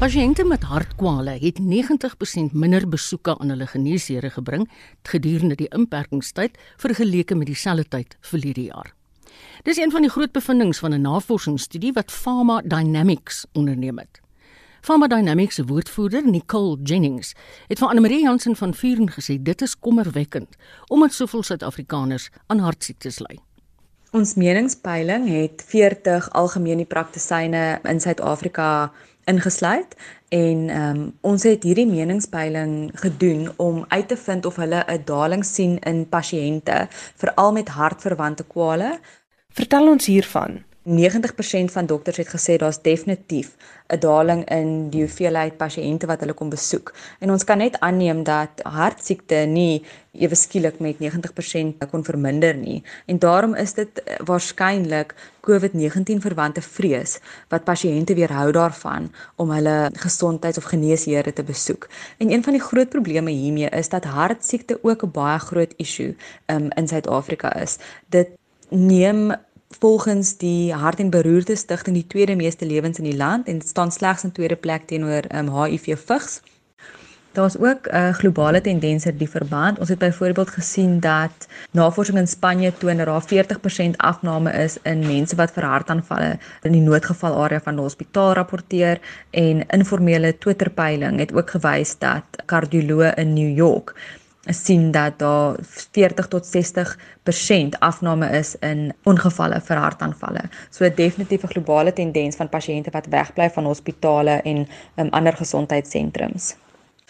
Pasiënte met hartkwale het 90% minder besoeke aan hulle geneesere gebring gedurende die inperkingstyd vergeleke met dieselfde tyd verlede jaar. Dis een van die groot bevindinge van 'n navorsingsstudie wat Pharma Dynamics onderneem het. Pharma Dynamics se woordvoerder, Nicole Jennings, het vir Anne-Marie Jansen van Vuren gesê dit is kommerwekkend omdat soveel Suid-Afrikaners aan hartsiektes ly. Ons meningspeiling het 40 algemene praktisyne in Suid-Afrika ingesluit en um, ons het hierdie meningspeiling gedoen om uit te vind of hulle 'n daling sien in pasiënte veral met hartverwante kwale. Vertel ons hiervan. 90% van dokters het gesê daar's definitief 'n daling in die hoeveelheid pasiënte wat hulle kom besoek. En ons kan net aanneem dat hartsiekte nie ewe skielik met 90% kon verminder nie. En daarom is dit waarskynlik COVID-19 verwante vrees wat pasiënte weerhou daarvan om hulle gesondheids- of geneesheere te besoek. En een van die groot probleme hiermee is dat hartsiekte ook 'n baie groot issue um, in Suid-Afrika is. Dit neem volgens die Hart en Beroerte Stichting die tweede meeste lewens in die land en staan slegs in tweede plek teenoor um, HIV vigs. Daar's ook 'n uh, globale tendens in die verband. Ons het byvoorbeeld gesien dat navorsing in Spanje toon dat daar 40% afname is in mense wat vir hartaanvalle in die noodgeval area van die hospitaal rapporteer en informele Twitterpeiling het ook gewys dat kardioloë in New York sien dat daar 40 tot 60% afname is in ongevalle vir hartaanvalle. So 'n definitiewe globale tendens van pasiënte wat wegbly van hospitale en um, ander gesondheidssentrums.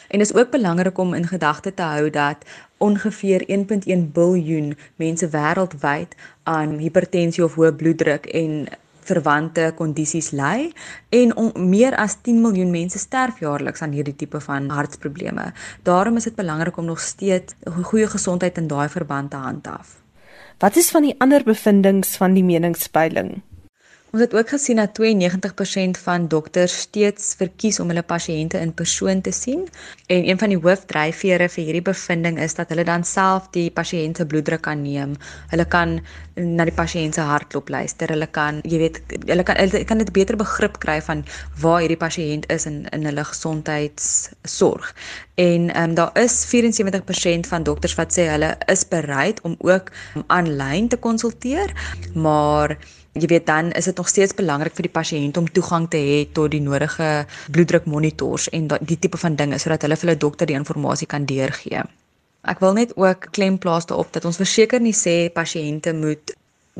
En dit is ook belangrik om in gedagte te hou dat ongeveer 1.1 biljoen mense wêreldwyd aan hipertensie of hoë bloeddruk en verwante kondisies ly en om, meer as 10 miljoen mense sterf jaarliks aan hierdie tipe van hartprobleme. Daarom is dit belangrik om nog steeds goeie gesondheid in daai verband te handhaaf. Wat is van die ander bevindinge van die meningspeiling? Ons het ook gesien dat 92% van dokters steeds verkies om hulle pasiënte in persoon te sien en een van die hoofdryfvere vir hierdie bevinding is dat hulle dan self die pasiënt se bloeddruk kan neem. Hulle kan na die pasiënt se hartklop luister. Hulle kan, jy weet, hulle kan hulle kan 'n beter begrip kry van waar hierdie pasiënt is in in hulle gesondheidsorg. En ehm um, daar is 74% van dokters wat sê hulle is bereid om ook aanlyn te konsulteer, maar jy weet dan is dit nog steeds belangrik vir die pasiënt om toegang te hê tot die nodige bloeddrukmonitors en die tipe van dinge sodat hulle vir hulle dokter die inligting kan deurgee. Ek wil net ook klem plaas daarop dat ons verseker nie sê pasiënte moet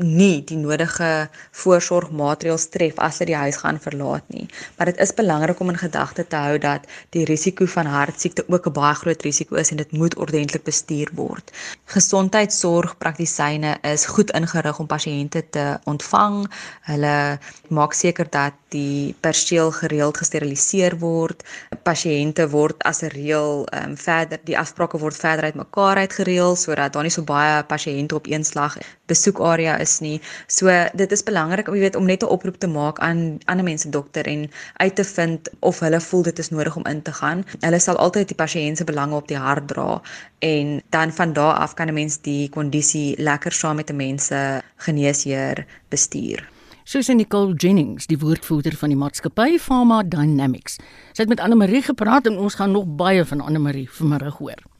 nie die nodige voorsorgmaatreëls tref as hulle die huis gaan verlaat nie. Maar dit is belangrik om in gedagte te hou dat die risiko van hartsiekte ook 'n baie groot risiko is en dit moet ordentlik bestuur word. Gesondheidsorgpraktisyne is goed ingerig om pasiënte te ontvang. Hulle maak seker dat die perseel gereeld gesteriliseer word. Pasiënte word as 'n reël um, verder die afsprake word verder uitmekaar uitgereël sodat daar nie so baie pasiënte op een slag besoekarea is nie. So dit is belangrik om jy weet om net 'n oproep te maak aan ander mense dokter en uit te vind of hulle voel dit is nodig om in te gaan. Hulle sal altyd die pasiënt se belange op die hart dra en dan van daardie af kan 'n mens die kondisie lekker saam met 'n mense geneesheer bestuur. Susan Nicole Jennings, die woordvoerder van die maatskappy Pharma Dynamics. Sy het met Anne Marie gepraat en ons gaan nog baie van Anne Marie vanmiddag hoor.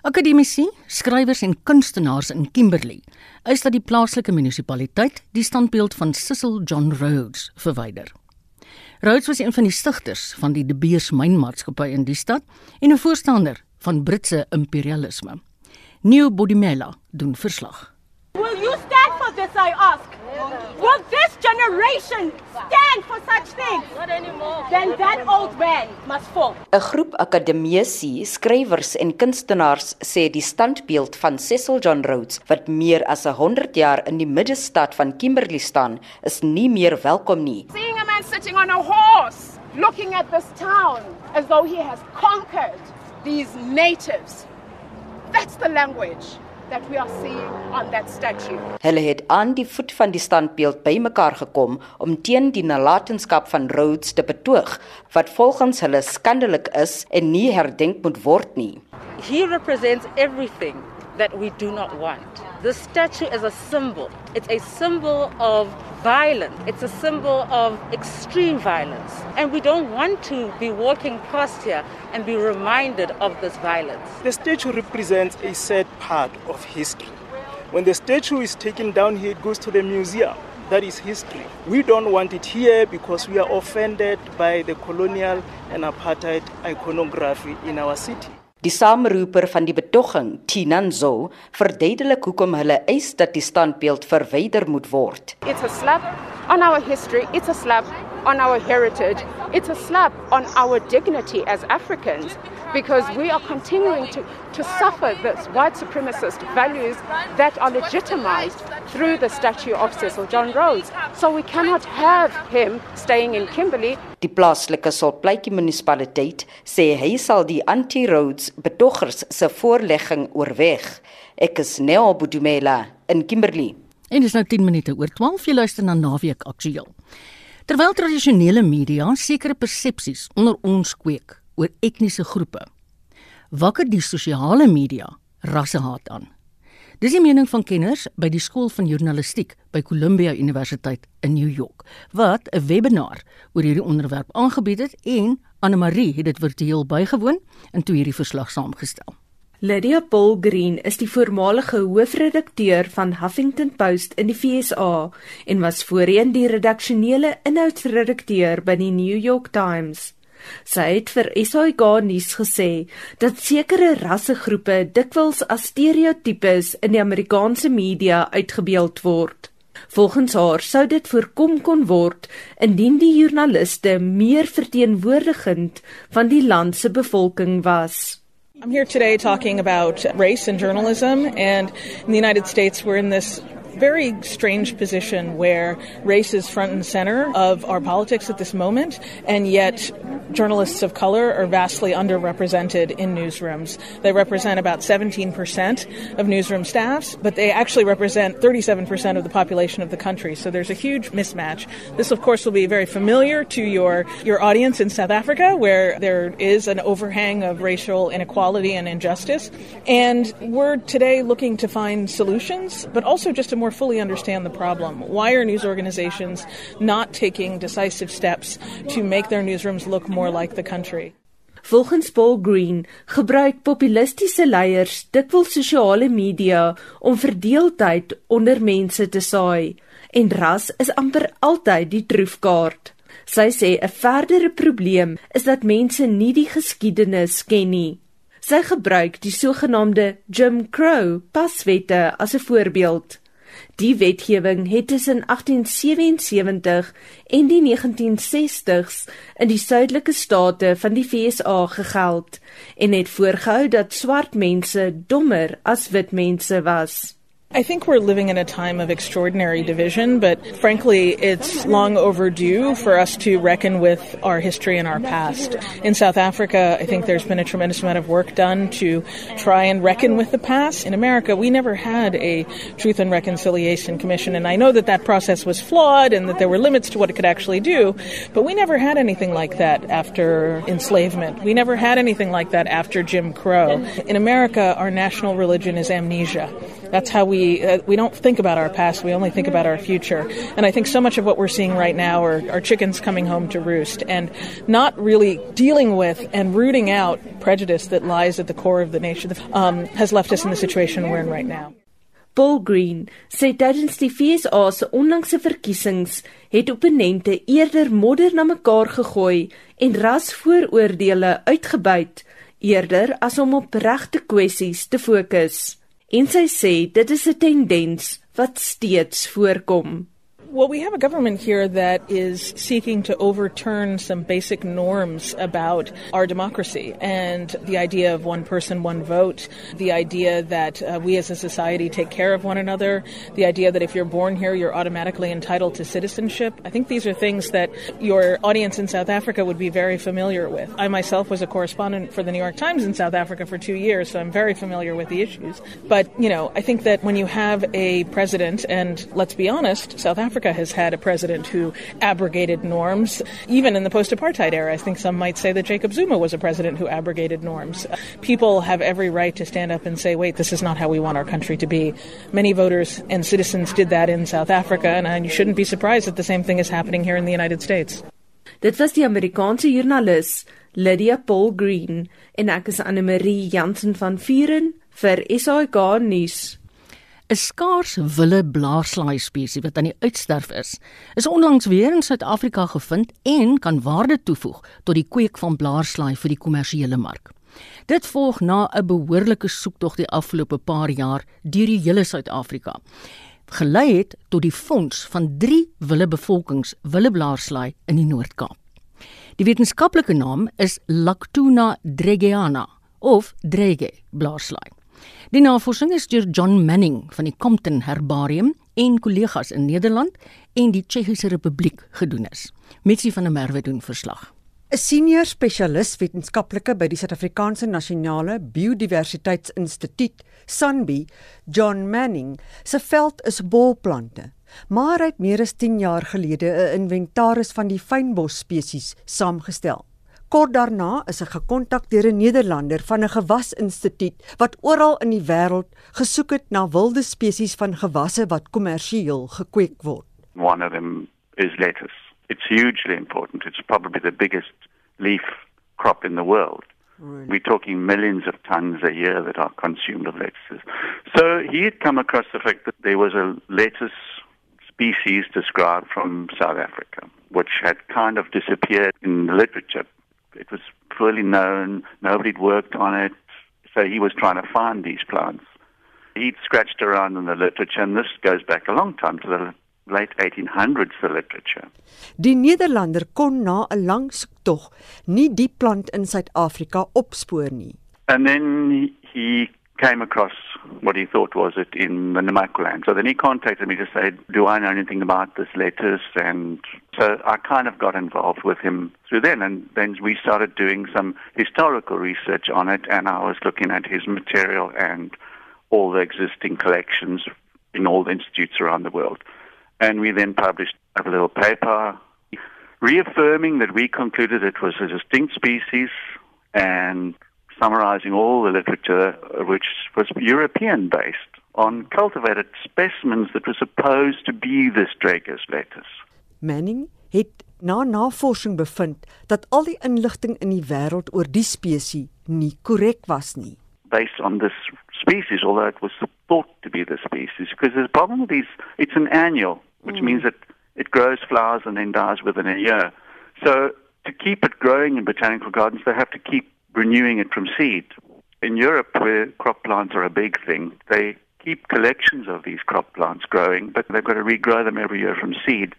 Akademici, skrywers en kunstenaars in Kimberley is dat die plaaslike munisipaliteit die standbeeld van Cecil John Rhodes verwyder. Rhodes was een van die stigters van die De Beers mynmaatskappy in die stad en 'n voorstander van Britse imperialisme. New Bodimela doen verslag. Will you stand for this I ask? Will this generation stand for such things? Not anymore. Then that old man must fall. 'n Groep akademici, skrywers en kunstenaars sê die standbeeld van Cecil John Rhodes wat meer as 100 jaar in die middestad van Kimberley staan, is nie meer welkom nie. Seeing a man sitting on a horse, looking at this town as though he has conquered these natives. That's the language that we are seeing on that statue. Hulle het aan die voet van die standbeeld bymekaar gekom om teen die nalatenskap van Rhodes te betoog wat volgens hulle skandelik is en nie herdenk moet word nie. He represents everything that we do not want. The statue is a symbol. It's a symbol of violence. It's a symbol of extreme violence. And we don't want to be walking past here and be reminded of this violence. The statue represents a sad part of history. When the statue is taken down here, it goes to the museum. That is history. We don't want it here because we are offended by the colonial and apartheid iconography in our city. Die saamroeper van die betoging, Tinanzo, verduidelik hoekom hulle eis dat die standbeeld verwyder moet word. It's a slap on our history, it's a slap on our heritage, it's a slap on our dignity as Africans because we are continuing to, to suffer this white supremacist values that are legitimized through the statue of Cecil John Rhodes. So we cannot have him staying in Kimberley Die plaaslike Solpleitjie munisipaliteit sê hy sal die anti-Rhodes betogers se voorlegging oorweeg. Ek is Neo Budumela in Kimberley. En dis nou 10 minute oor 12 jy luister na Naweek Aktueel. Terwyl tradisionele media sekere persepsies onder ons kweek oor etniese groepe, wakker die sosiale media rassehaat aan. Dis die mening van kenners by die skool van journalistiek by Columbia Universiteit in New York wat 'n webinar oor hierdie onderwerp aangebied het en Anne Marie het dit virtueel bygewoon en toe hierdie verslag saamgestel. Lydia Paul Green is die voormalige hoofredakteur van Huffington Post in die VSA en was voorheen die redaksionele inhoudsredakteur by die New York Times. Sy het vir SAK nuus gesê dat sekere rassegroepe dikwels as stereotypes in die Amerikaanse media uitgebeeld word. Volgens haar sou dit voorkom kon word indien die joernaliste meer verteenwoordigend van die land se bevolking was. I'm here today talking about race and journalism, and in the United States, we're in this very strange position where race is front and center of our politics at this moment, and yet journalists of color are vastly underrepresented in newsrooms. They represent about 17% of newsroom staffs, but they actually represent 37% of the population of the country. So there's a huge mismatch. This, of course, will be very familiar to your, your audience in South Africa, where there is an overhang of racial inequality and injustice. And we're today looking to find solutions, but also just to more fully understand the problem. Why are news organizations not taking decisive steps to make their newsrooms look more like the country? Volgens Paul Green gebruik populistiese leiers dikwels sosiale media om verdeeldheid onder mense te saai en ras is amper altyd die troefkaart. Sy sê 'n verdere probleem is dat mense nie die geskiedenis ken nie. Sy gebruik die sogenaamde Jim Crow paswette as 'n voorbeeld. Die wetgewing het tussen 1877 en die 1960s in die suidelike state van die FSA gegeld en het voorgehou dat swart mense dommer as wit mense was. I think we're living in a time of extraordinary division, but frankly, it's long overdue for us to reckon with our history and our past. In South Africa, I think there's been a tremendous amount of work done to try and reckon with the past. In America, we never had a Truth and Reconciliation Commission, and I know that that process was flawed and that there were limits to what it could actually do, but we never had anything like that after enslavement. We never had anything like that after Jim Crow. In America, our national religion is amnesia. That's how we uh, we don't think about our past. We only think about our future. And I think so much of what we're seeing right now are, are chickens coming home to roost and not really dealing with and rooting out prejudice that lies at the core of the nation um, has left us in the situation we're in right now. Paul Green sê tydens die FSA se onlangse verkiesings het opponente eerder modder na mekaar gegooi en rasvooroordeele uitgebuit eerder as om op regte kwessies te fokus. En sy sê dit is 'n tendens wat steeds voorkom. Well, we have a government here that is seeking to overturn some basic norms about our democracy and the idea of one person, one vote, the idea that uh, we as a society take care of one another, the idea that if you're born here, you're automatically entitled to citizenship. I think these are things that your audience in South Africa would be very familiar with. I myself was a correspondent for the New York Times in South Africa for two years, so I'm very familiar with the issues. But, you know, I think that when you have a president, and let's be honest, South Africa Africa has had a president who abrogated norms. Even in the post apartheid era, I think some might say that Jacob Zuma was a president who abrogated norms. People have every right to stand up and say, wait, this is not how we want our country to be. Many voters and citizens did that in South Africa, and you shouldn't be surprised that the same thing is happening here in the United States. Dit was die Amerikaanse joernalis Lydia Paul Green en ek is Anne Marie Jansen van Vuren vir SAK nuus. 'n Skaars wille blaarslaai spesies wat aan die uitsterf is, is onlangs weer in Suid-Afrika gevind en kan waarde toevoeg tot die kweek van blaarslaai vir die kommersiële mark. Dit volg na 'n behoorlike soektog die afgelope paar jaar deur die hele Suid-Afrika. Gelei het tot die fonds van 3 wille bevolkings willeblaarslaai in die Noord-Kaap. Die wetenskaplike naam is Lactuna dregeana of drege blaarslaai. Die navorsing is deur John Manning van die Compton Herbarium en kollegas in Nederland en die Tsjechiese Republiek gedoen is. Mitsi van der Merwe doen verslag. 'n Senior spesialis wetenskaplike by die Suid-Afrikaanse Nasionale Biodiversiteitsinstituut, SANBI, John Manning, se veld is bolplante. Maar hy het meer as 10 jaar gelede 'n inventaris van die fynbos spesies saamgestel. Kort daarna is hy gekontak deur 'n Nederlander van 'n gewasinstituut wat oral in die wêreld gesoek het na wilde spesies van gewasse wat kommersieel gekweek word. One of them is lettuce. It's hugely important. It's probably the biggest leaf crop in the world. Really? We're talking millions of tons a year that are consumed of lettuces. So he had come across the fact that there was a lettuce species described from South Africa, which had kind of disappeared in the literature it was fully known. Nobody'd worked on it. So he was trying to find these plants. He'd scratched around in the literature, and this goes back a long time to the late 1800s, the literature. Die Nederlander kon na 'n lang soektog nie die plant in Suid-Afrika opspoor nie. And then he, he came across what he thought was it in the Namaqualand. So then he contacted me to say, do I know anything about this lettuce? And so I kind of got involved with him through then. And then we started doing some historical research on it. And I was looking at his material and all the existing collections in all the institutes around the world. And we then published a little paper reaffirming that we concluded it was a distinct species and summarizing all the literature, which was European based, on cultivated specimens that were supposed to be this Dragus lettuce. Manning het na navorsing bevind dat al die inligting in die wêreld oor die spesies nie korrek was nie. Based on this species, although it was thought to be the species, because the problem with these, it's an annual, which mm. means that it grows flowers and then dies within a year. So to keep it growing in botanical gardens, they have to keep renewing it from seed. In Europe, where crop plants are a big thing, they keep collections of these crop plants growing, but they've got to regrow them every year from seed.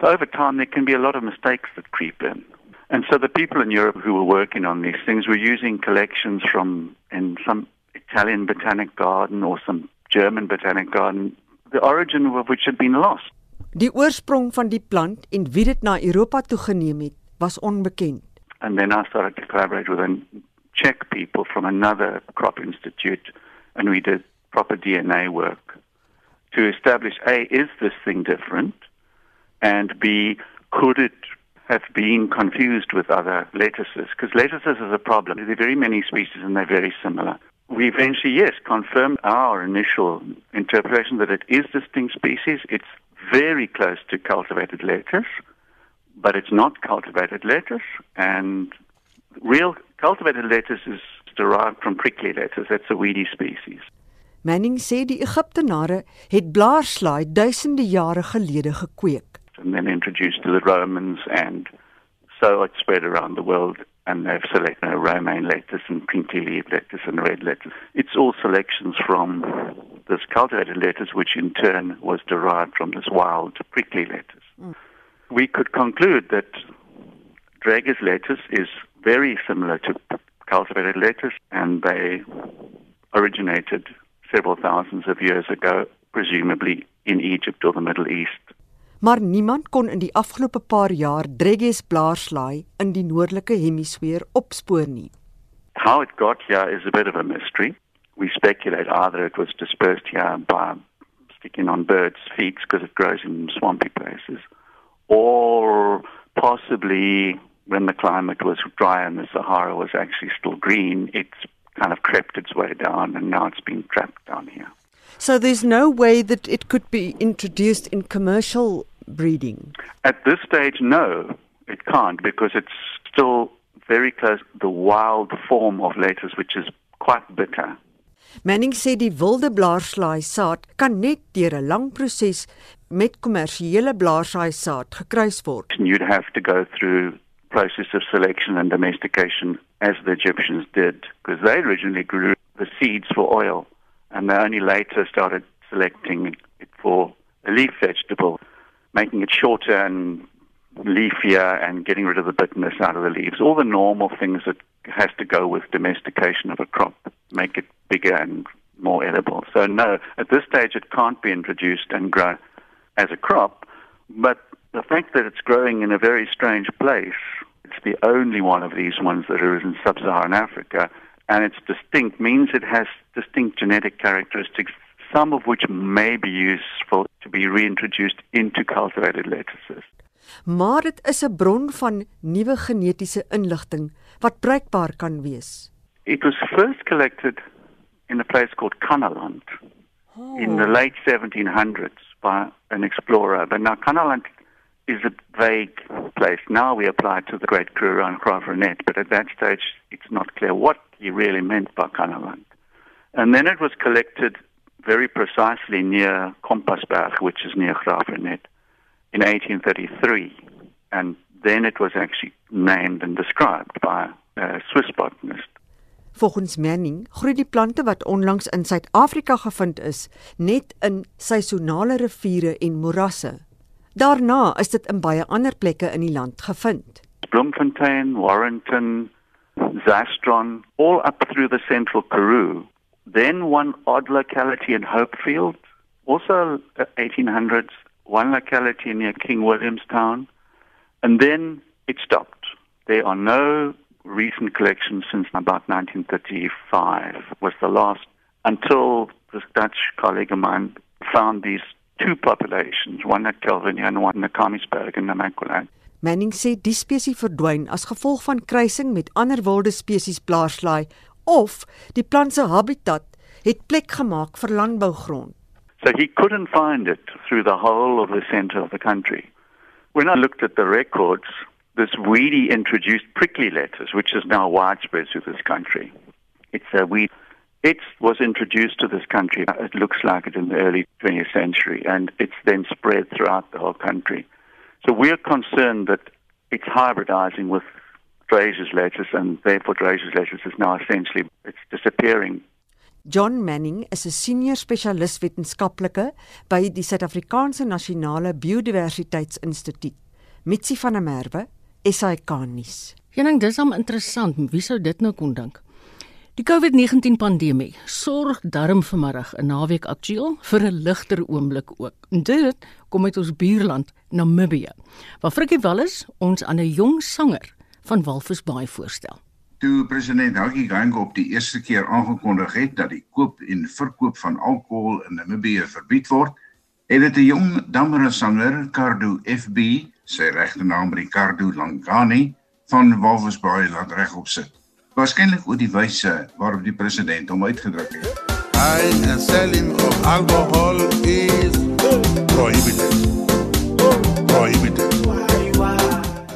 So over time, there can be a lot of mistakes that creep in. And so the people in Europe who were working on these things were using collections from in some Italian botanic garden or some German botanic garden, the origin of which had been lost. Die oorsprong van die plant en wie dit na Europa toe geneem het, was onbekend. And then I started to collaborate with Czech people from another crop institute, and we did proper DNA work to establish A, is this thing different? And B, could it have been confused with other lettuces? Because lettuces is a problem. There are very many species and they're very similar. We eventually, yes, confirmed our initial interpretation that it is distinct species. It's very close to cultivated lettuce but it's not cultivated lettuce. And real cultivated lettuce is derived from prickly lettuce. That's a weedy species. Manning sê die Egiptenare het blaarslaai duisende jare gelede gekweek. And then introduced to the Romans and so it spread around the world and they've selected you know, romaine lettuce and pinky leaf lettuce and red lettuce. It's all selections from this cultivated lettuce which in turn was derived from this wild prickly lettuce. Mm we could conclude that Dragus lettuce is very similar to cultivated lettuce, and they originated several thousands of years ago, presumably in Egypt or the Middle East. Maar niemand kon in die afgelope paar jaar Dragus blaarslaai in die noordelike hemisfeer opspoor nie. How it got here is a bit of a mystery. We speculate either it was dispersed here by sticking on birds' feet because it grows in swampy places, or possibly when the climate was dry and the Sahara was actually still green, it's kind of crept its way down and now it's been trapped down here. So there's no way that it could be introduced in commercial breeding. At this stage, no, it can't because it's still very close to the wild form of lettuce, which is quite bitter. Manning sê die wilde blaarslaai saad kan net deur 'n lang proses met kommersiële gekruis word. You'd have to go through process of selection and domestication as the Egyptians did because they originally grew the seeds for oil and they only later started selecting it for a leaf vegetable, making it shorter and leafier and getting rid of the bitterness out of the leaves. All the normal things that has to go with domestication of a crop make it bigger and more edible. So no, at this stage it can't be introduced and grown as a crop, but the fact that it's growing in a very strange place, it's the only one of these ones that are in sub-Saharan Africa, and it's distinct means it has distinct genetic characteristics, some of which may be useful to be reintroduced into cultivated lettuces. Maar dit is 'n bron van nuwe genetiese inligting wat bruikbaar kan wees. It was first collected in a place called Kanaland oh. in the late 1700s by an explorer. But now Kanaland is a vague place. Now we apply it to the Great Kruger and Cravenet, but at that stage it's not clear what he really meant by Kanaland. And then it was collected very precisely near Kompasberg, which is near Graafrenet, in 1833. And then it was actually named and described by a Swiss botanist. Volgens Manning groei die plante wat onlangs in Suid-Afrika gevind is, net in seisonale riviere en morasse. Daarna is dit in baie ander plekke in die land gevind. Bloemfontein, Warrenton, Zastron, all up through the central Karoo. Then one odd locality in Hopefield, also 1800s, one locality near King Williamstown, and then it stopped. There are no recent collections since about 1935 was the last until this Dutch colleague of mine found these two populations, one at Kelvinia and one at Kamisberg in Namaqualand. Manning sê die spesies verdwyn as gevolg van kruising met ander wilde spesies blaarslaai of die plant se habitat het plek gemaak vir landbougrond. So he couldn't find it through the whole of the center of the country. When I looked at the records, this weedy introduced prickly lettuce, which is now widespread through this country. It's a weed. It was introduced to this country, uh, it looks like it in the early 20th century, and it's then spread throughout the whole country. So we're concerned that it's hybridizing with Draze's lettuce, and therefore Draze's lettuce is now essentially it's disappearing. John Manning is 'n senior spesialis wetenskaplike by die Suid-Afrikaanse Nasionale Biodiversiteitsinstituut. Mitsi van der Merwe SAK nuus. Jening dis hom interessant, wie sou dit nou kon dink? Die COVID-19 pandemie sorg darm vanmiddag 'n naweek aktueel vir 'n ligter oomblik ook. En dit kom uit ons buurland Namibië, waar Frikkie Wallis ons aan 'n jong sanger van Walvisbaai voorstel. Toe president Hage Geingob die eerste keer aangekondig het dat die koop en verkoop van alkohol in Namibië verbied word, het dit 'n jong dammere sanger, Cardo FB, sy regte naam Ricardo Langani van Walvisbaai laat regop sit. Waarskynlik oor die wyse waarop die president hom uitgedruk het. Buying and selling of alcohol is prohibited. Prohibited.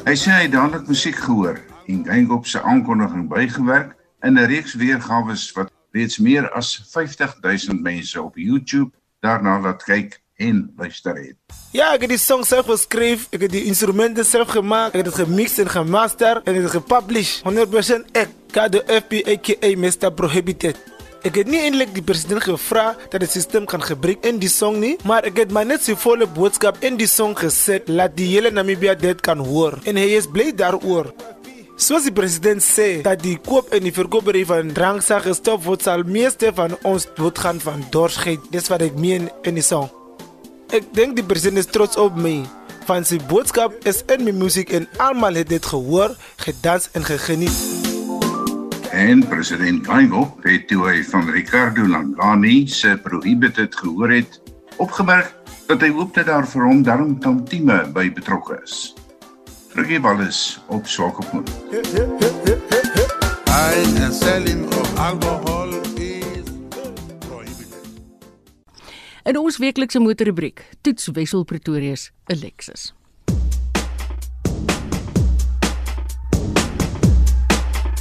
Hy sê hy het dadelik musiek gehoor en Gengop se aankondiging bygewerk in 'n reeks weergawe wat reeds meer as 50000 mense op YouTube daarna laat kyk en luister het. Ja, ek het die song self geskryf, ek het die instrumente self gemaak, ek het dit gemix en gemaster en dit gepublish 100% ek, Kado FP aka Mr Prohibited. Ek het nie eintlik die president gevra dat die stelsel kan gebruik in die song nie, maar ek het my net sy volle boodskap in die song gesit laat die hele Namibia dit kan hoor en hy is bly daaroor. Soos die president sê dat die koop en die verkoop van dranksag gestop word sal meeste van ons doodgaan van dorsheid. Dis wat ek meen in die song. Ek dink die president is trots op my. Van sy boodskap is in my musiek en almal het dit gehoor, gedans en gegeniet. En president Gaigo het toe hy van Ricardo Langani se prohibited gehoor het, opgemerk dat hy hoop dat daar vir hom darm tantieme by betrokke is. Frikkie Wallis op Swakopmund. Buying and selling of alcohol In ons weeklikse motorrubriek toets Wessel Pretoria se Lexus.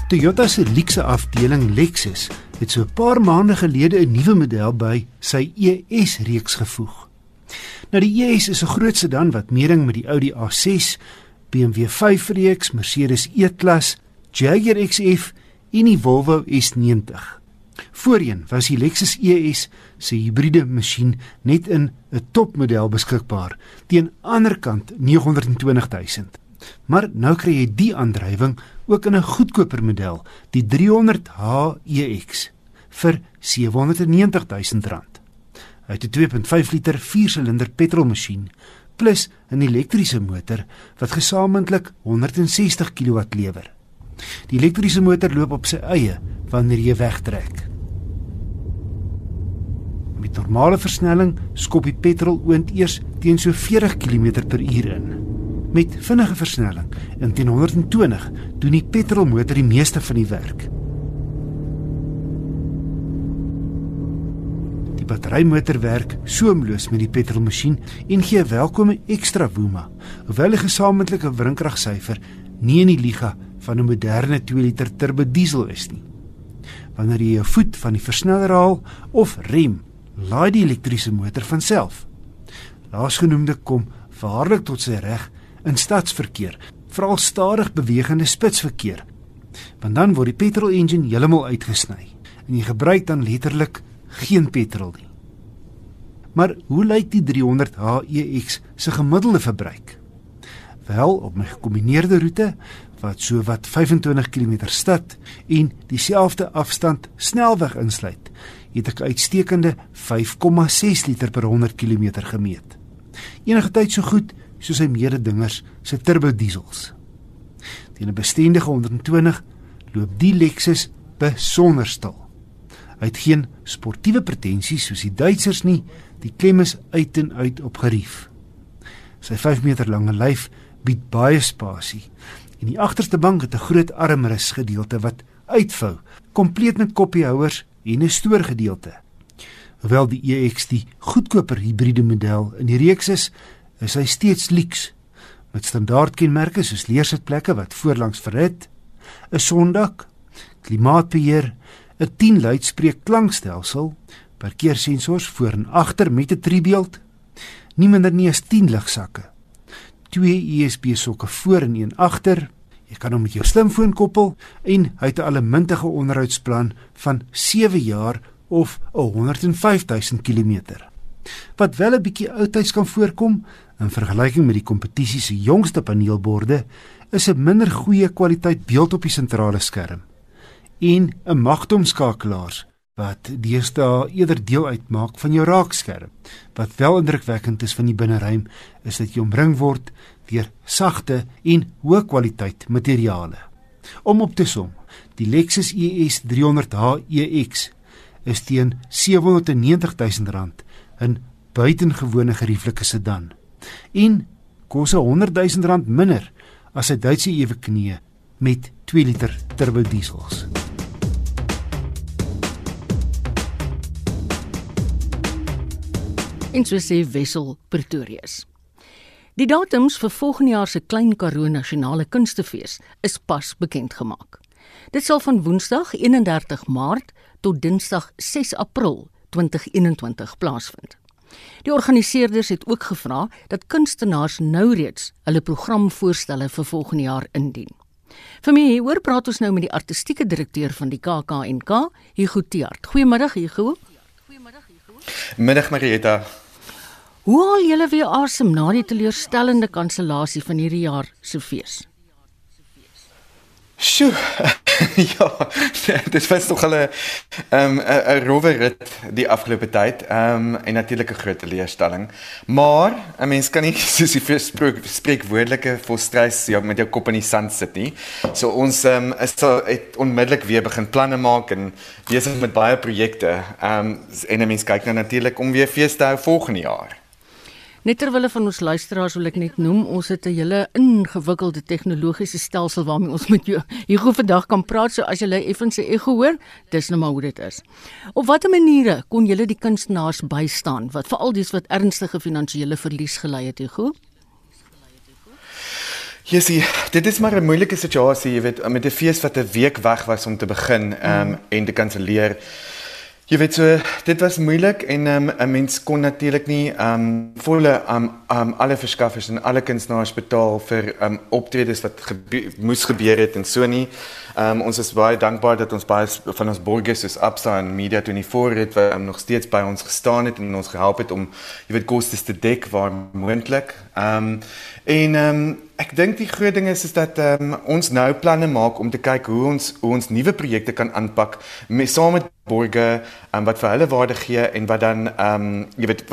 Toyota se luukse afdeling Lexus het so 'n paar maande gelede 'n nuwe model by sy ES-reeks gevoeg. Nou die ES is 'n groot sedan wat meeding met die Audi A6, BMW 5-reeks, Mercedes E-klas, Jaguar XF en die Volvo S90. Voorheen was die Lexus ES se hibriede masjien net in 'n topmodel beskikbaar teen aanderkant 920 000. Maar nou kry jy die aandrywing ook in 'n goedkoper model, die 300h EX vir 790 000 rand. Hy het 'n 2.5 liter 4-silinder petrolmasjien plus 'n elektriese motor wat gesamentlik 160 kW lewer. Die elektriese motor loop op sy eie wanneer jy wegtrek. Met normale versnelling skop die petrol oond eers teen so 40 km/h in. Met vinnige versnelling in teen 120 doen die petrolmotor die meeste van die werk. Die batterymotor werk soemloos met die petrolmasjien en gee welkome ekstra woema, hoewel die gesamentlike wrinkragsyfer nie in die liga van 'n moderne 2 liter turbo diesel is nie. Wanneer jy jou voet van die versneller haal of rem, laai die elektriese motor van self. Laasgenoemde kom waarlik tot sy reg in stadsverkeer, veral stadig bewegende spitsverkeer. Want dan word die petrol engine heeltemal uitgesny en jy gebruik dan letterlik geen petrol nie. Maar hoe lyk die 300 HEX se gemiddelde verbruik? Wel, op my gekombineerde roete wat so wat 25 km stad en dieselfde afstand snelweg insluit, het ek uitstekende 5,6 liter per 100 km gemeet. Enige tyd so goed soos sy mededingers se turbo diesels. Teen 'n bestendige 120 loop die Lexus besonder stil. Hy het geen sportiewe pretensies soos die Duitsers nie, die klem is uit en uit op gerief. Sy 5 meter lange lyf bied baie spasie en die agterste bank het 'n groot armrus gedeelte wat uitvou, kompleet met koppiehouers en 'n stoorgedeelte. Hoewel die EX die goedkoper hibriede model in die reeks is, is hy steeds luks met standaardkenmerke soos leersitplekke wat voorlangs verhit, 'n sondak, klimaatbeheer, 'n 10 luidspreek klankstelsel, parkeersensors voor en agter met 'n driebeeld, nie minder nie as 10 ligsakke, twee USB sokke voor en een agter. Jy kan hom met jou slimfoon koppel en hy het 'n allemintige onderhoudsplan van 7 jaar of 105000 km. Wat wel 'n bietjie oudtyds kan voorkom in vergelyking met die kompetisie se jongste paneelborde, is 'n minder goeie kwaliteit beeld op die sentrale skerm en 'n magtomskakelaars wat deesdae eerder deel uitmaak van jou raakskerm. Wat wel indrukwekkend is van die binneruim is dat jy omring word deur sagte en hoë kwaliteit materiale. Om op te som, die Lexus ES 300h EX is teen R790 000 in buitengewone gerieflike sedan en kos 100 000 rand minder as 'n Duitse eweknie met 2 liter turbo diesels. En so sê Wessel Pretorius. Die datums vir volgende jaar se Klein Karoo Nasionale Kunstefees is pas bekend gemaak. Dit sal van Woensdag 31 Maart tot Dinsdag 6 April 2021 plaasvind. Die organiseerders het ook gevra dat kunstenaars nou reeds hulle programvoorstelle vir volgende jaar indien. Vir my hoor praat ons nou met die artistieke direkteur van die KAKNK, Hugo Tiart. Goeiemiddag Hugo. Goeiemiddag Hugo. Middag Marieta. Hoe haal julle weer asem na die teleurstellende kansellasie van hierdie jaar se fees? Sjoe. ja, dit was nog 'n ehm 'n rower rit die afgelope tyd. Ehm um, en natuurlik 'n groot leerstelling. Maar 'n mens kan nie soos die verspreek spreekwoordelike volstrys ja met jou kop in die sand sit nie. So ons ehm um, is sal het onmiddellik weer begin planne maak en besig met baie projekte. Ehm um, en 'n mens kyk nou natuurlik om weer fees te hou volgende jaar. Net terwyl van ons luisteraars wil ek net noem, ons het 'n hele ingewikkelde tegnologiese stelsel waarmee ons met jou hier gou vandag kan praat. So as jy effens se ego hoor, dis nou maar hoe dit is. Op watter maniere kon julle die kunstenaars bystaan wat veral dies wat ernstige finansiële verlies gelei het, ego? Ja, sien, dit is maar 'n moeilike situasie, jy weet, met 'n fees wat 'n week weg was om te begin, ehm um, mm. en te kanselleer. Jy weet so, dit was moeilik en um, 'n mens kon natuurlik nie um volle um, um alle verskaffers en alle kunstenaars betaal vir um optredes wat gebe moes gebeur het en so nie. Um ons is baie dankbaar dat ons baie van ons borgers soos Absa en Media 24 het wat um, nog steeds by ons gestaan het en ons gehelp het om jy weet kostes te dek waar moontlik. Um en um ek dink die groot ding is is dat um, ons nou planne maak om te kyk hoe ons hoe ons nuwe projekte kan aanpak met saam met borge um, wat vir hulle waarde gee en wat dan ehm um, jy weet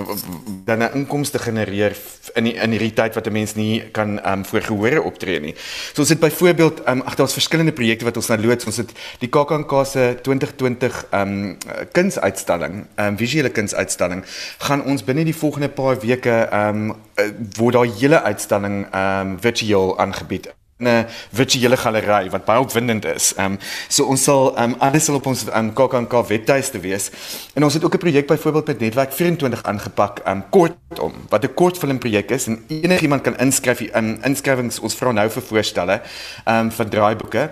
dan 'n inkomste genereer in die, in hierdie tyd wat 'n mens nie kan ehm um, voorgehore optree nie. So ons het byvoorbeeld ehm um, ag daar's verskillende projekte wat ons nou loods. Ons het die KAKNK se 2020 ehm um, kunsuitstalling, ehm um, visuele kunsuitstalling gaan ons binne die volgende paar weke ehm um, word daar hele uitstalling ehm um, virtueel aangebied 'n virtuele galery wat baie opwindend is. Ehm um, so ons sal ehm um, alles sal op ons ehm um, KAKNK webtuiste wees. En ons het ook 'n projek byvoorbeeld met Netwerk 24 aangepak, ehm um, kortom, wat 'n kortfilm projek is en enigiemand kan inskryf. Ehm um, inskrywings ons vra nou vir voorstelle ehm um, vir draaiboeke.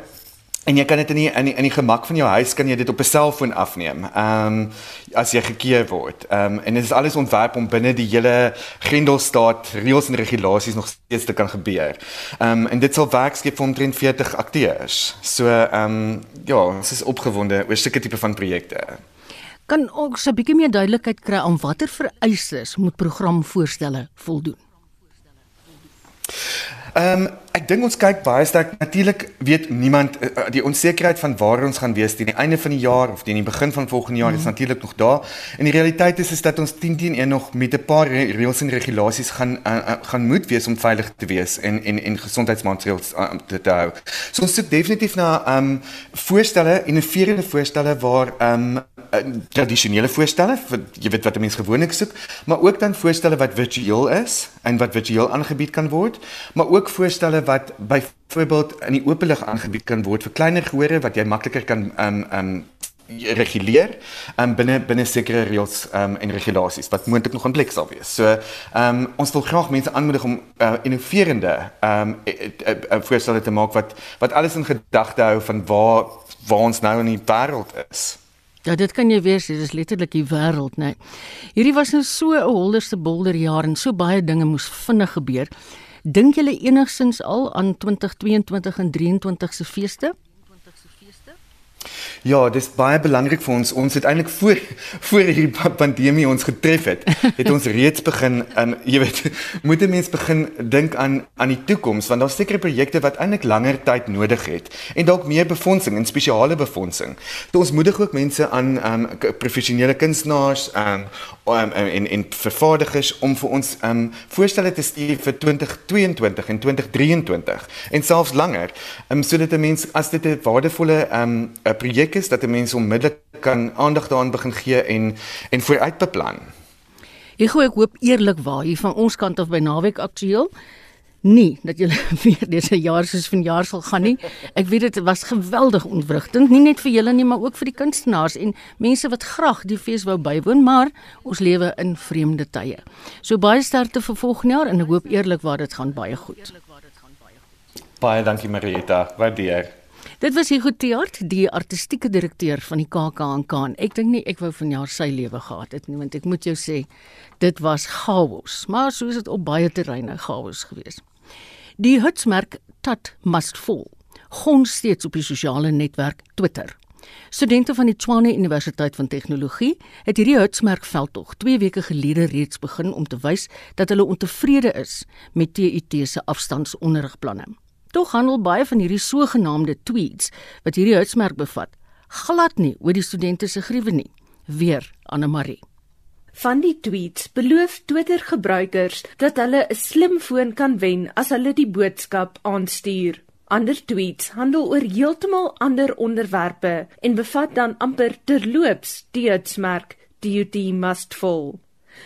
En jy kan dit in die, in die, in die gemak van jou huis kan jy dit op 'n selfoon afneem. Ehm um, as jy gekeer word. Ehm um, en dit is alles ontwerp om binne die hele Grendelstaat reëls en regulasies nog steeds te kan gebeur. Ehm um, en dit sal werk skep vir omtrent 40 akteurs. So ehm um, ja, ons is opgewonde oor sulke tipe van projekte. Kan ons 'n bietjie meer duidelikheid kry aan watter vereistes moet programvoorstelle voldoen? Ehm um, dink ons kyk baie sterk natuurlik weet niemand uh, die onsekerheid van waar ons gaan wees teen die einde van die jaar of teen die begin van volgende jaar mm. is mhm. natuurlik nog daar. En die realiteit is is dat ons 10 teen 1 nog met 'n paar reëls en regulasies gaan uh, uh, gaan moet wees om veilig te wees en en en gesondheidsmaatreëls uh, te hou. So ons soek definitief na ehm um, voorstelle, innoverende voorstelle waar ehm um, tradisionele voorstelle vir jy weet wat mense gewoonlik soek, maar ook dan voorstelle wat virtueel is en wat virtueel aangebied kan word, maar ook voorstelle wat byvoorbeeld in die oop lig aangebied kan word vir kleiner gehore wat jy makliker kan um um reguleer um binne binne sekere reëls um en regulasies wat moontlik nog in plek sal wees. So um ons wil graag mense aanmoedig om uh, innoverende um voorstelle te maak wat wat alles in gedagte hou van waar waar ons nou in die wêreld is. Ja, dit kan jy weet, dit is letterlik die wêreld, né? Nee. Hierdie was nou so 'n holderste bolder jaar en so baie dinge moes vinnig gebeur. Dink julle enigsins al aan 2022 en 23 se feeste? Ja, dis baie belangrik vir ons. Ons het eintlik voor voor hierdie pandemie ons getref het, het ons reeds begin en jy weet, moet 'n mens begin dink aan aan die toekoms want daar's sekere projekte wat eintlik langer tyd nodig het en dalk meer befondsing en spesiale befondsing. So ons moedig ook mense aan um professionele kunstenaars um, um en en vervaardigers om vir ons um voorstelle te stuur vir 2022 en 2023 en selfs langer. Um sodat 'n mens as dit 'n waardevolle um 'n projek belangrik is dat 'n mens onmiddellik kan aandag daaraan begin gee en en vooruit beplan. Gou ek hoop eerlikwaar hier van ons kant af by naweek aktueel nie dat julle weer dese jaar soos vanjaar sal gaan nie. Ek weet dit was geweldig ontwrigtend, nie net vir julle nie, maar ook vir die kunstenaars en mense wat graag die fees wou bywoon, maar ons lewe in vreemde tye. So baie sterkte vir volgende jaar en ek hoop eerlikwaar dit gaan baie goed. Baie dankie Marieta, waardeer. Dit was Hugo Tiart, die artistieke direkteur van die KAKNK. Ek dink nie ek wou vanjaar sy lewe gehad het nie, want ek moet jou sê, dit was chaos, maar soos dit op baie terreine chaos gewees. Die hutsmerk Tat Must Fall gons steeds op die sosiale netwerk Twitter. Studente van die Tshwane Universiteit van Tegnologie het hierdie hutsmerk veldtog 2 weke gelede reeds begin om te wys dat hulle ontevrede is met TUT se afstandsonderrigplanne. Tog handel baie van hierdie sogenaamde tweets wat hierdie hitsmerk bevat, glad nie oor die studente se gruwe nie. Weer Anne Marie. Van die tweets beloof Twitter gebruikers dat hulle 'n slimfoon kan wen as hulle die boodskap aanstuur. Ander tweets handel oor heeltemal ander onderwerpe en bevat dan amper terloops die hitsmerk DUT must fall.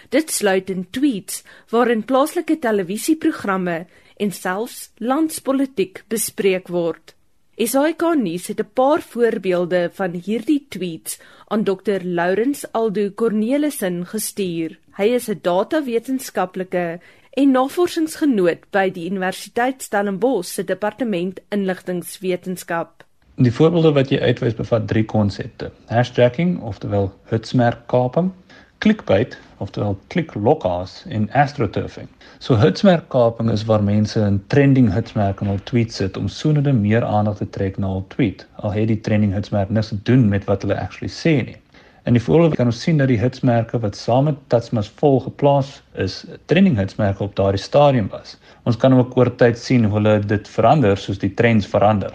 Dit sluit in tweets waarin plaaslike televisieprogramme en selfs landspolitiek bespreek word. SAK nuus het 'n paar voorbeelde van hierdie tweets aan Dr Lourens Aldo Cornelissen gestuur. Hy is 'n datawetenskaplike en navorsingsgenoot by die Universiteit Stellenbosch se departement inligtingswetenskap. Die voorbeelde wat jy uitwys bevat drie konsepte: hashtagging, oftewel hitsmerkkaping, clickbait, oftewel kliklokkers en astroturfing. So hitsmerkkaping is waar mense 'n trending hitsmerk in hul tweet sit om soonende meer aandag te trek na hul tweet. Al het die trending hitsmerk niks te doen met wat hulle actually sê nie. In die voorbeeld kan ons sien dat die hitsmerke wat saam met Tatsmas vol geplaas is, trending hitsmerke op daardie stadium was. Ons kan ook oor tyd sien hoe hulle dit verander soos die trends verander.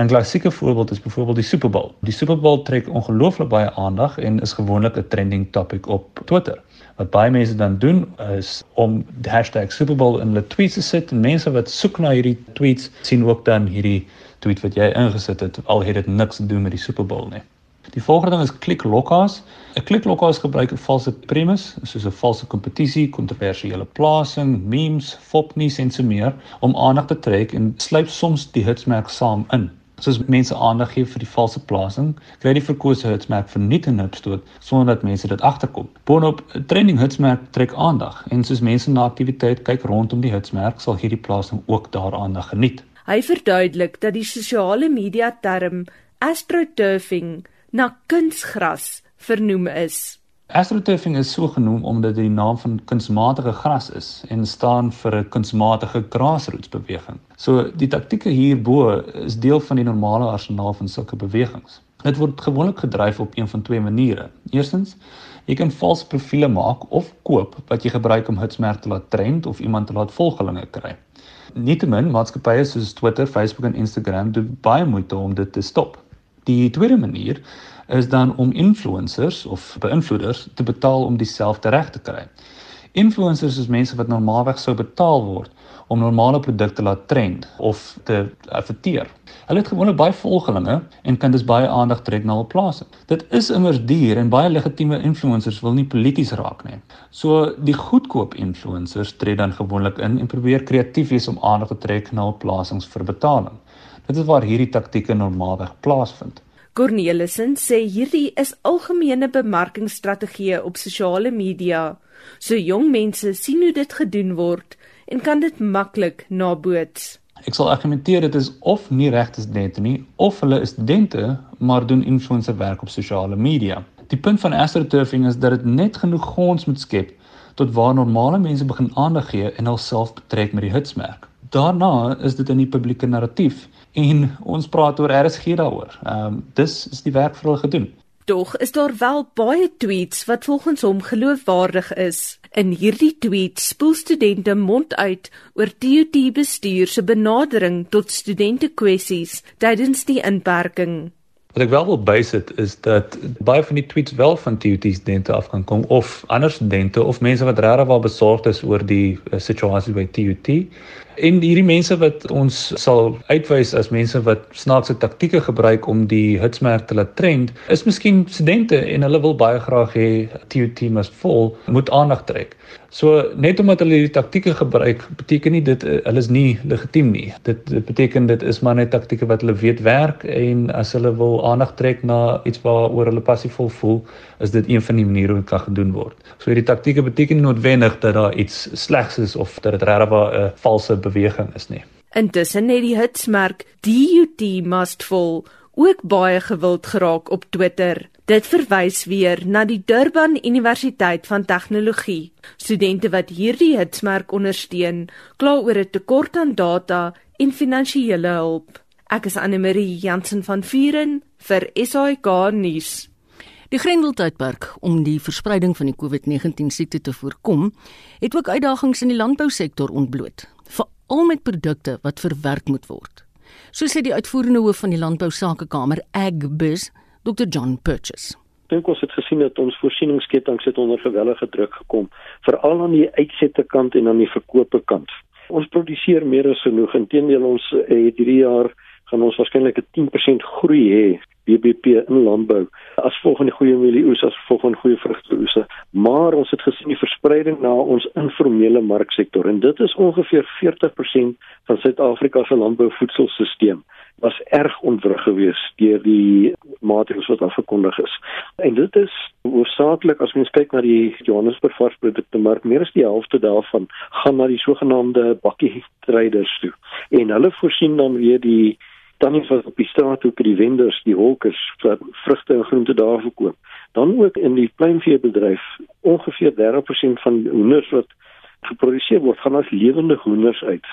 'n Klassieke voorbeeld is byvoorbeeld die Super Bowl. Die Super Bowl trek ongelooflik baie aandag en is gewoonlik 'n trending topic op Twitter. Wat baie mense dan doen is om die hashtag Super Bowl in hulle tweets te sit en mense wat soek na hierdie tweets sien ook dan hierdie tweet wat jy ingesit het al het dit niks te doen met die Super Bowl nie. Die volgende ding is kliklokkas. 'n Kliklokkas gebruik 'n valse premise, soos 'n valse kompetisie, kontroversiële plasing, memes, fopnuus en so meer om aandag te trek en sluip soms die hitsmerk saam in soos mense aandag gee vir die valse plasing, kry die verkose hitsmerk verniet en opstoot sonder dat mense dit agterkom. Boonop, trending hitsmerk trek aandag en soos mense na aktiwiteit kyk rondom die hitsmerk, sal hierdie plasing ook daar aandag geniet. Hy verduidelik dat die sosiale media term astroturfing na kunsgras vernoem is. Astroturfing is so genoem omdat dit die naam van kunsmatige gras is en staan vir 'n kunsmatige grassrootsbeweging. So die taktieke hierbo is deel van die normale arsenaal van sulke bewegings. Dit word gewoonlik gedryf op een van twee maniere. Eerstens, jy kan valse profile maak of koop wat jy gebruik om hitsmerk te laat trend of iemand te laat volgelinge kry. Nietemin, maatskappye soos Twitter, Facebook en Instagram doen baie moeite om dit te stop. Die tweede manier is dan om influencers of beïnvloeders te betaal om dieselfde reg te kry. Influencers is mense wat normaalweg sou betaal word om normale produkte laat trend of te adverteer. Hulle het gewoonlik baie volgelinge en kan dus baie aandag trek na hul plase. Dit is immers duur en baie legitieme influencers wil nie polities raak nie. So die goedkoop influencers tree dan gewoonlik in en probeer kreatief wees om aandag te trek na hul plasings vir betaling. Dit is waar hierdie taktieke normaalweg plaasvind. Cornelissen sê hierdie is algemene bemarkingsstrategieë op sosiale media. So jong mense sien hoe dit gedoen word en kan dit maklik naboots. Ek sal argumenteer dit is of nie regte studente nie of hulle is studente maar doen influencer werk op sosiale media. Die punt van astroturfing is dat dit net genoeg gons moet skep tot waar normale mense begin aandag gee en hulself betrek met die hitsmerk. Daarna is dit in die publieke narratief en ons praat oor RSG daaroor. Ehm um, dis is die werk vir hulle gedoen. Tog is daar wel baie tweets wat volgens hom geloofwaardig is. In hierdie tweet spoel studente mond uit oor TUT bestuur se benadering tot studente kwessies tydens die inperking. Wat ek wel wil bysit is dat baie van die tweets wel van TUT studente af kan kom of ander studente of mense wat regtig wel besorgd is oor die uh, situasie by TUT. En hierdie mense wat ons sal uitwys as mense wat snaakse taktieke gebruik om die hitsmerk te laat trend, is miskien studente en hulle wil baie graag hê TUT must fall moet aandag trek. So net omdat hulle hierdie taktieke gebruik, beteken nie dit uh, hulle is nie legitiem nie. Dit, dit beteken dit is maar net taktieke wat hulle weet werk en as hulle wil aandag trek na iets waaroor hulle passievol voel, is dit een van die maniere hoe dit kan gedoen word. So hierdie taktieke beteken nie noodwendig dat daar iets slegs is of dat dit regtig 'n valse beweging is nie. Intussen het die hitsmerk DUT must fall ook baie gewild geraak op Twitter. Dit verwys weer na die Durban Universiteit van Tegnologie. Studente wat hierdie hitsmerk ondersteun, kla oor 'n tekort aan data en finansiële hulp. Ek is Anne Marie Jansen van Vuren vir SAK nuus. Die Grendeltydperk om die verspreiding van die COVID-19 siekte te voorkom, het ook uitdagings in die landbousektor ontbloot veral met produkte wat verwerk moet word. So sê die uitvoerende hoof van die Landbou Sakekamer, Agbiz, Dr John Purchase. Dink ons het gesien dat ons voorsieningsketting sit onder gewellige druk gekom, veral aan die uitsette kant en aan die verkope kant. Ons produseer meer as genoeg. Inteendeel ons het hierdie jaar gaan ons waarskynlik 'n 10% groei hê BBP in landbou as volgende goeie mielieoes as volgende goeie vrugteoese maar ons het gesien die verspreiding na ons informele marksektor en dit is ongeveer 40% van Suid-Afrika se landbouvoedselstelsel was erg ontwrig geweest deur die maatreëls wat afgekondig is. En dit is hoofsaaklik as mens kyk na die Johannesburg varsprodukte mark, meer as die helfte daarvan gaan na die sogenaamde bakkie traders toe. En hulle voorsien dan weer die tannies wat op die straat hoek die vendors, die hawkers vir vrugte en groente daar verkoop. Dan ook in die kleinveebedryf, ongeveer 30% van hoenders wat geproduseer word, gaan as lewende hoenders uit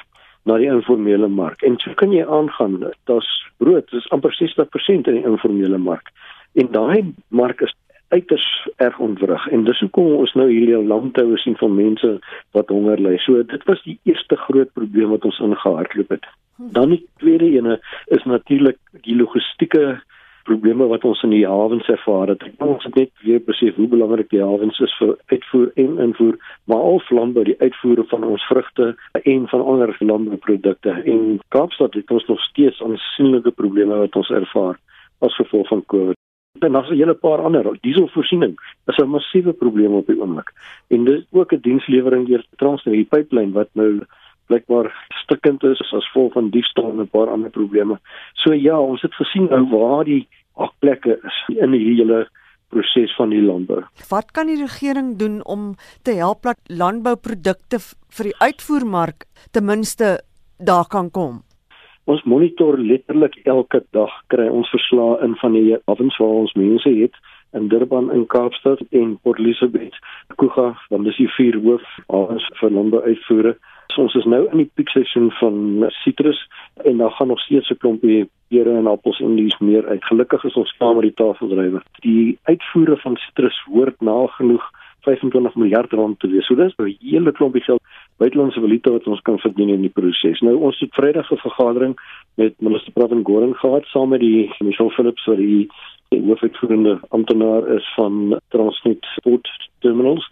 na die informele mark. En so kan jy aangaan, daar's brood, dis amper 60% in die informele mark. En daai mark is uiters erg ontwrig en dis hoekom ons nou hierdie landhoue sien van mense wat honger ly. So dit was die eerste groot probleem wat ons ingehardloop het. Dan die tweede ene is natuurlik die logistieke probleme wat ons in die hawens ervaar het. Ons het net weer besef hoe belangrik die hawens is vir uitvoer en invoer, maar al landbou die uitvoere van ons vrugte en van ander landbouprodukte. En Kaapstad het ons nog steeds aansienlike probleme wat ons ervaar as gevolg van COVID. En daar's 'n hele paar ander. Dieselvoorsiening is 'n massiewe probleem op die oomblik. En dis ook 'n dienslewering deur Transnet, die pipeline wat nou blykbaar stikkend is as gevolg van diefstal en 'n paar ander probleme. So ja, ons het gesien nou waar die akplekke is in hierdie hele proses van die landbou. Wat kan die regering doen om te help dat landbouprodukte vir die uitvoermark ten minste daar kan kom? Ons monitor letterlik elke dag kry ons verslae in van die hawens waar ons mense het in Durban in Kaapstad en Port Elizabeth, Kuga, dan dis die vier hoof hawens vir landbou uitvoere. So ons is nou in die piekseisoen van sitrus en daar gaan nog steeds 'n klompie pere en appels en dies meer uit. Gelukkig is ons klaar met die tafeldrywer. Die uitvoere van sitrus hoort nagenoeg 25 miljard rand te wees. So dis 'n hele klompie geld buitelandse valuta wat ons kan verdien in die proses. Nou ons het Vrydag 'n vergadering met minister Pravin Gordhan gehad saam met die Michelle Phillips wat die die hoofuitvoerende amptenaar is van Transnet Port Terminals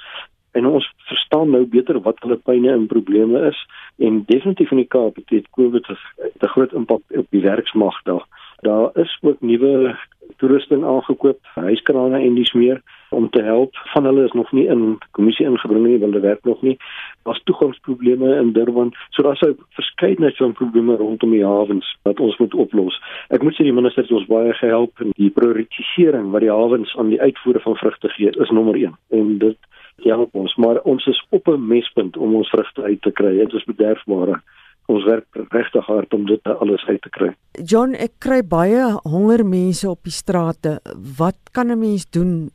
en ons verstaan nou beter wat hulle pyne en probleme is en definitief in die Kaap het COVID 'n groot impak op die werksmag daar. Daar is ook nuwe toerusting aangekoop, huiskrane en dis meer om te help. Van hulle is nog nie in kommissie ingebring nie, want hulle werk nog nie. Daar's toegangsprobleme in Durban, so daar's 'n verskeidenheid van probleme rondom die hawens wat ons moet oplos. Ek moet sê die minister het ons baie gehelp in die prioritisering wat die hawens aan die uitvoere van vrugte gee, is nommer 1. En dit help ons, maar ons is op 'n mespunt om ons vrugte uit te kry. Dit is bederfbare. Ons werk regtig hard om dit alles uit te kry. John, ek kry baie honger mense op die strate. Wat kan 'n mens doen?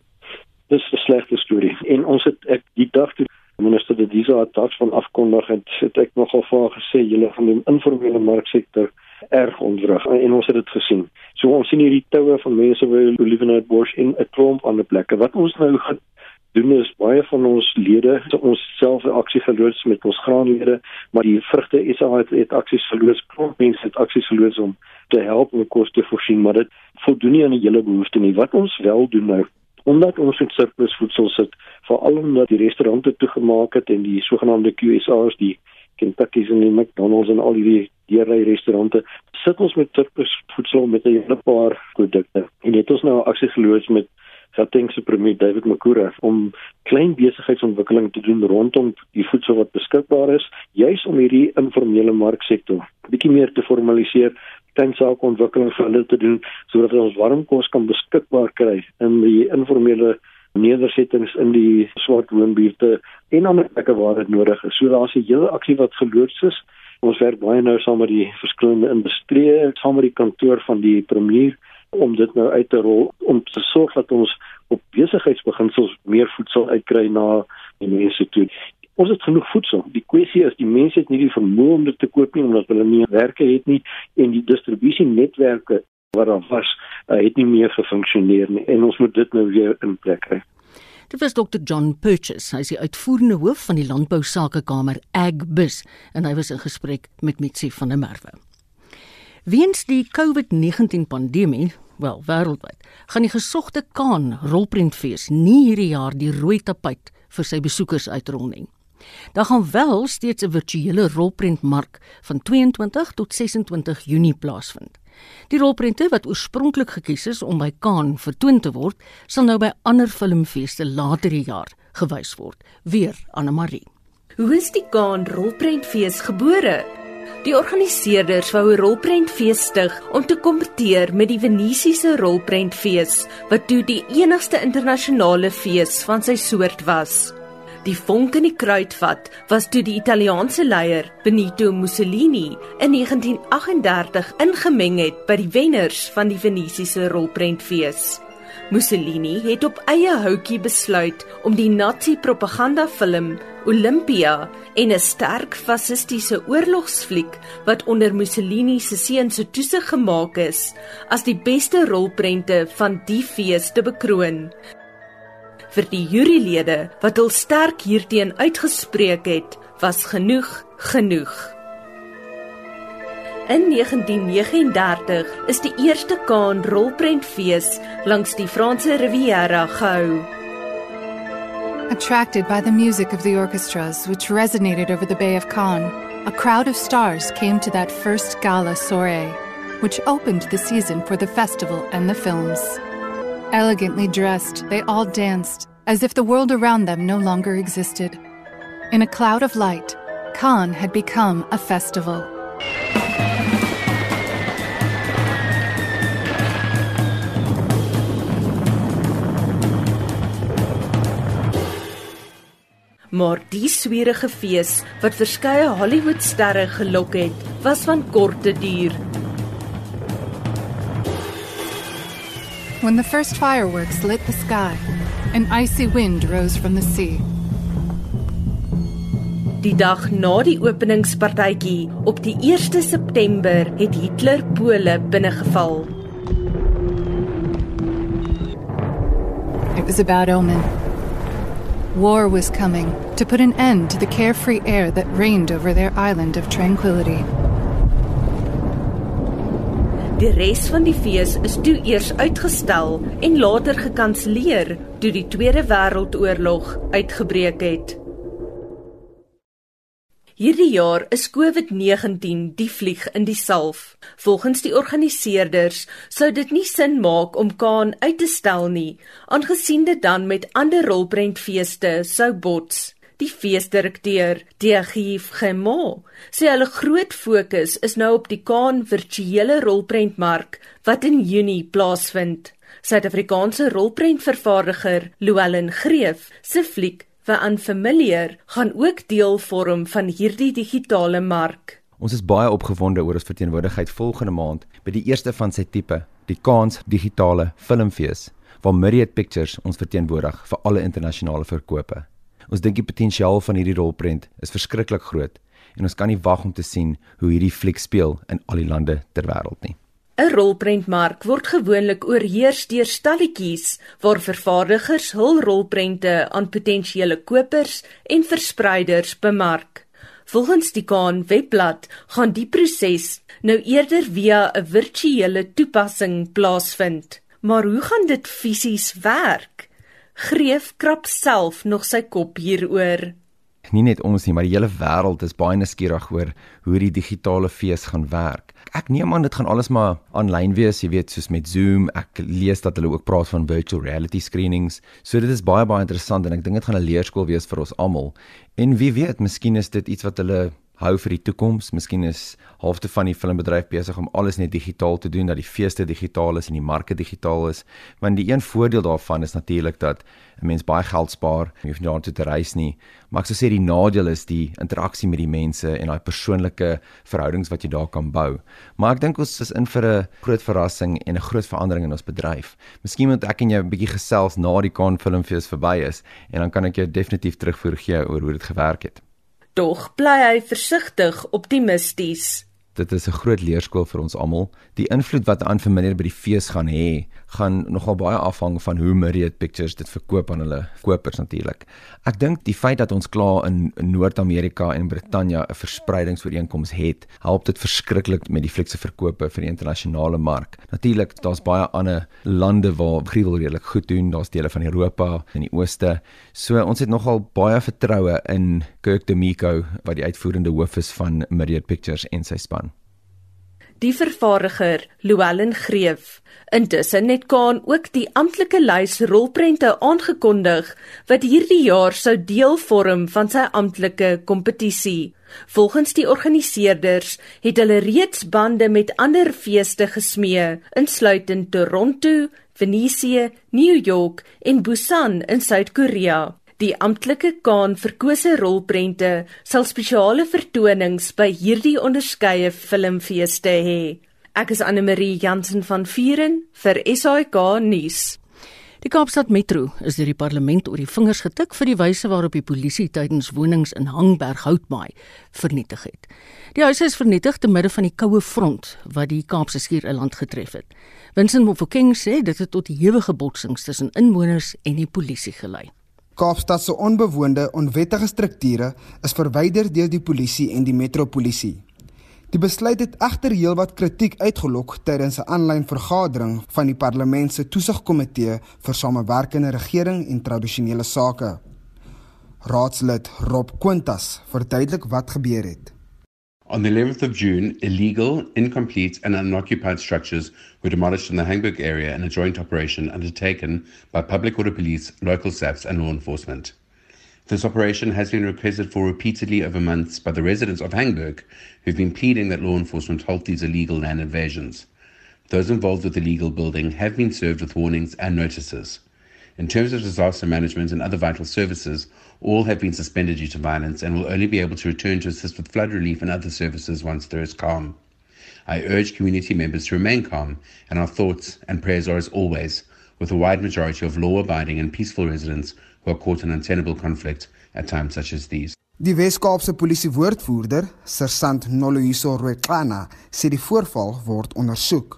Dis 'n slegte storie. En ons het ek die dag toe minister de Diza taks van afkondig het, het ek nogal vir gesê julle van die informele marksektor erg ontwrig en ons het dit gesien. So ons sien hierdie toue van mense by Olivenhout Bosch en 'n klomp ander plekke. Wat ons nou gaan doen is baie van ons lede ons self aksie geloods met ons graanlede maar die vrugte SA het, het aksies geloods klomp mense het aksies geloods om te help om kos te voorsien maar dit voldoen nie aan die hele behoefte nie wat ons wel doen nou omdat ons met surplus voedsel sit veral omdat die restaurante toegemaak het en die sogenaamde QSR's die Kentucky's en die McDonald's en al die dierry restaurante sit ons met surplus voedsel met 'n hele paar produkte. En het ons nou aksie geloods met Gauteng se premier David Makura om klein besigheidsontwikkeling te doen rondom die voedsel wat beskikbaar is, juis om hierdie informele marksektor bietjie meer te formaliseer, klein saakontwikkeling vir hulle te doen sodat ons warm kos kan beskikbaar kry in die informele nedersettings in die swart woonbuurte en ander plekke waar dit nodig is. So daar's 'n hele aksie wat geloods is. Ons werk baie nou saam met die verskillende industrieë, saam met die kantoor van die premier om dit nou uit te rol om te sorg dat ons op besigheidsbeginsels meer voedsel uitkry na die mense toe. Ons het genoeg voedsel. Die kwessie is die mense het nie die vermoë om dit te koop nie omdat hulle nie werke het nie en die distribusienetwerke wat daar was, uh, het nie meer gefunksioneer nie en ons moet dit nou weer in plek kry. Dit was Dr John Purchase, hy is die uitvoerende hoof van die Landbousakekamer Agbus en hy was in gesprek met Mitsi van der Merwe. Weens die COVID-19 pandemie, wel wêreldwyd, gaan die gesogte Kaan rolprentfees nie hierdie jaar die rooi tapuit vir sy besoekers uitrol nie. Daar gaan wel steeds 'n virtuele rolprentmark van 22 tot 26 Junie plaasvind. Die rolprente wat oorspronklik gekies is om by Kaan vertoon te word, sal nou by ander filmfeeste later die jaar gewys word. Weer Anne Marie. Hoe is die Kaan rolprentfees gebore? Die organiseerders wou 'n rolprentfees stig om te kompeteer met die Venesiese rolprentfees, wat toe die enigste internasionale fees van sy soort was. Die vonk in die kruitvat was toe die Italiaanse leier Benito Mussolini in 1938 ingemeng het by die wenners van die Venesiese rolprentfees. Mussolini het op eie houtjie besluit om die Nazi-propaganda film Olympia en 'n sterk fasistiese oorlogsfliek wat onder Mussolini se seun se toesig gemaak is, as die beste rolprente van die fees te bekroon vir die jurylede wat hul sterk hierteen uitgespreek het, was genoeg genoeg. In 1939 is die eerste Kaan rolprentfees langs die Franse Riviera gehou. Attracted by the music of the orchestras which resonated over the Bay of Cannes, a crowd of stars came to that first gala soiree, which opened the season for the festival and the films. Elegantly dressed, they all danced, as if the world around them no longer existed. In a cloud of light, Cannes had become a festival. Maar die swierige fees wat verskeie Hollywoodsterre gelok het, was van korte duur. When the first fireworks lit the sky, an icy wind rose from the sea. Die dag na die openingspartytjie op die 1 September het Hitler Pole binnegeval. It was a bad omen. War was coming to put an end to the carefree air that reigned over their island of tranquility. Die res van die fees is toe eers uitgestel en later gekanselleer toe die Tweede Wêreldoorlog uitgebreek het. Hierdie jaar is COVID-19 die vlieg in die salf. Volgens die organiseerders sou dit nie sin maak om Kaan uit te stel nie, aangesien dit dan met ander rolprentfeeste sou bots. Die feesdirekteur, Diagief Gemo, sê hulle groot fokus is nou op die Kaan virtuele rolprentmark wat in Junie plaasvind. Suid-Afrikaanse rolprentvervaardiger Louwelen Greef se fliek vir Unfamiliar gaan ook deel vorm van hierdie digitale mark. Ons is baie opgewonde oor ons verteenwoordigheid volgende maand by die eerste van sy tipe, die Kaans Digitale Filmfees, waar Myriad Pictures ons verteenwoordig vir alle internasionale verkope. Ons dink die potensiaal van hierdie rolprent is verskriklik groot en ons kan nie wag om te sien hoe hierdie fliek speel in al die lande ter wêreld nie. 'n Rolprentmark word gewoonlik oorheers deur stalletjies waar vervaardigers hul rolprente aan potensiële kopers en verspreiders bemark. Volgens die Kaan webblad gaan die proses nou eerder via 'n virtuele toepassing plaasvind. Maar hoe gaan dit fisies werk? Greef krap self nog sy kop hieroor. Nie net ons nie, maar die hele wêreld is baie nuuskierig oor hoe die digitale fees gaan werk ek neem aan dit gaan alles maar aanlyn wees, jy weet, soos met Zoom. Ek lees dat hulle ook praat van virtual reality screenings. So dit is baie baie interessant en ek dink dit gaan 'n leerskool wees vir ons almal. En wie weet, miskien is dit iets wat hulle hou vir die toekoms. Miskien is halfte van die filmbedryf besig om alles net digitaal te doen, dat die feeste digitaal is en die marke digitaal is. Want die een voordeel daarvan is natuurlik dat 'n mens baie geld spaar, jy hoef nie daartoe te reis nie. Maar ek sou sê die nadeel is die interaksie met die mense en daai persoonlike verhoudings wat jy daar kan bou. Maar ek dink ons is in vir 'n groot verrassing en 'n groot verandering in ons bedryf. Miskien moet ek en jy 'n bietjie gesels na die Cannes Filmfees verby is en dan kan ek jou definitief terugvoer gee oor hoe dit gewerk het. Tog bly hy versigtig optimisties. Dit is 'n groot leerskool vir ons almal. Die invloed wat aan familie by die fees gaan hê, gaan nogal baie afhang van hoe Myriad Pictures dit verkoop aan hulle kopers natuurlik. Ek dink die feit dat ons klaar in Noord-Amerika en Brittanje 'n verspreidingsooreenkoms het, help dit verskriklik met die fliekse verkope vir die internasionale mark. Natuurlik, daar's baie ander lande waar gruwel redelik goed doen. Daar's dele van Europa en die Ooste. So ons het nogal baie vertroue in Kirk Demiko wat die uitvoerende hoof is van Myriad Pictures en sy span die vervaardiger Llewellyn Greef. Intussen het Kaan ook die amptelike lys rolprente aangekondig wat hierdie jaar sou deel vorm van sy amptelike kompetisie. Volgens die organiseerders het hulle reeds bande met ander feeste gesmee, insluitend Toronto, Venesië, New York en Busan in Suid-Korea. Die amptelike kaan verkose rolprente sal spesiale vertonings by hierdie onderskeie filmfeeste hê. Ek is Anne Marie Jansen van Vuren vir SAK nuus. Die Kaapstad Metro is deur die parlement oor die vingers getik vir die wyse waarop die polisie tydens wonings in Hangberg Houtbaai vernietig het. Die huise is vernietig te midde van die koue front wat die Kaapse skiereiland getref het. Vincent Mofokeng sê dit het tot hewige botsings tussen inwoners en die polisie gelei. Kaapstad se onbewoonde onwettige strukture is verwyder deur die polisie en die metropolisie. Die besluit het egter heelwat kritiek uitgelok tydens 'n aanlyn vergadering van die parlement se toesigkomitee vir samewerkende regering en tradisionele sake. Raadslid Rob Quintas verduidelik wat gebeur het. On the 11th of June, illegal, incomplete, and unoccupied structures were demolished in the Hamburg area in a joint operation undertaken by public order police, local SAPs, and law enforcement. This operation has been requested for repeatedly over months by the residents of Hamburg, who've been pleading that law enforcement halt these illegal land invasions. Those involved with the illegal building have been served with warnings and notices. In terms of disaster management and other vital services, all have been suspended due to violence and will only be able to return to assist with flood relief and other services once there is calm. I urge community members to remain calm, and our thoughts and prayers are as always with a wide majority of law abiding and peaceful residents who are caught in untenable conflict at times such as these. Die Wes-Kaapse polisie woordvoerder, Sergeant Noloyiso Rwetlana, sê die voorval word ondersoek.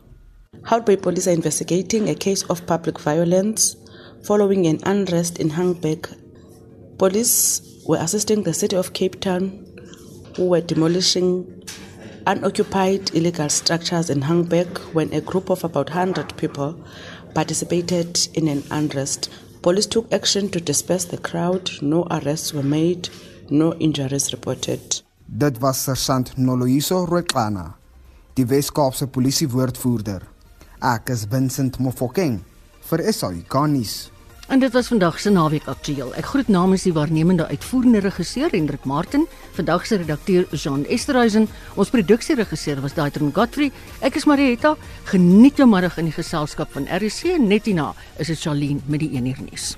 Houtbay Police are investigating a case of public violence following an unrest in Hangberg. Police were assisting the city of Cape Town, who were demolishing unoccupied illegal structures in Hangberg when a group of about 100 people participated in an unrest. Police took action to disperse the crowd. No arrests were made, no injuries reported. Dit was Sergeant Noloyiso Rwetlana, die Wes-Kaapse polisiewoordvoerder. Ek is Vincent Mofokeng vir SAK. En dit was vandag se naweek aktueel. Ek groet namens die waarnemende uitvoerende regisseur Hendrik Martin, vandag se redakteur Jean Esterhuizen, ons produksieregisseur was Daitron Godfrey. Ek is Marieta. Geniet jou middag in die geselskap van RC Netina. Is dit Charlene met die 1 uur nuus.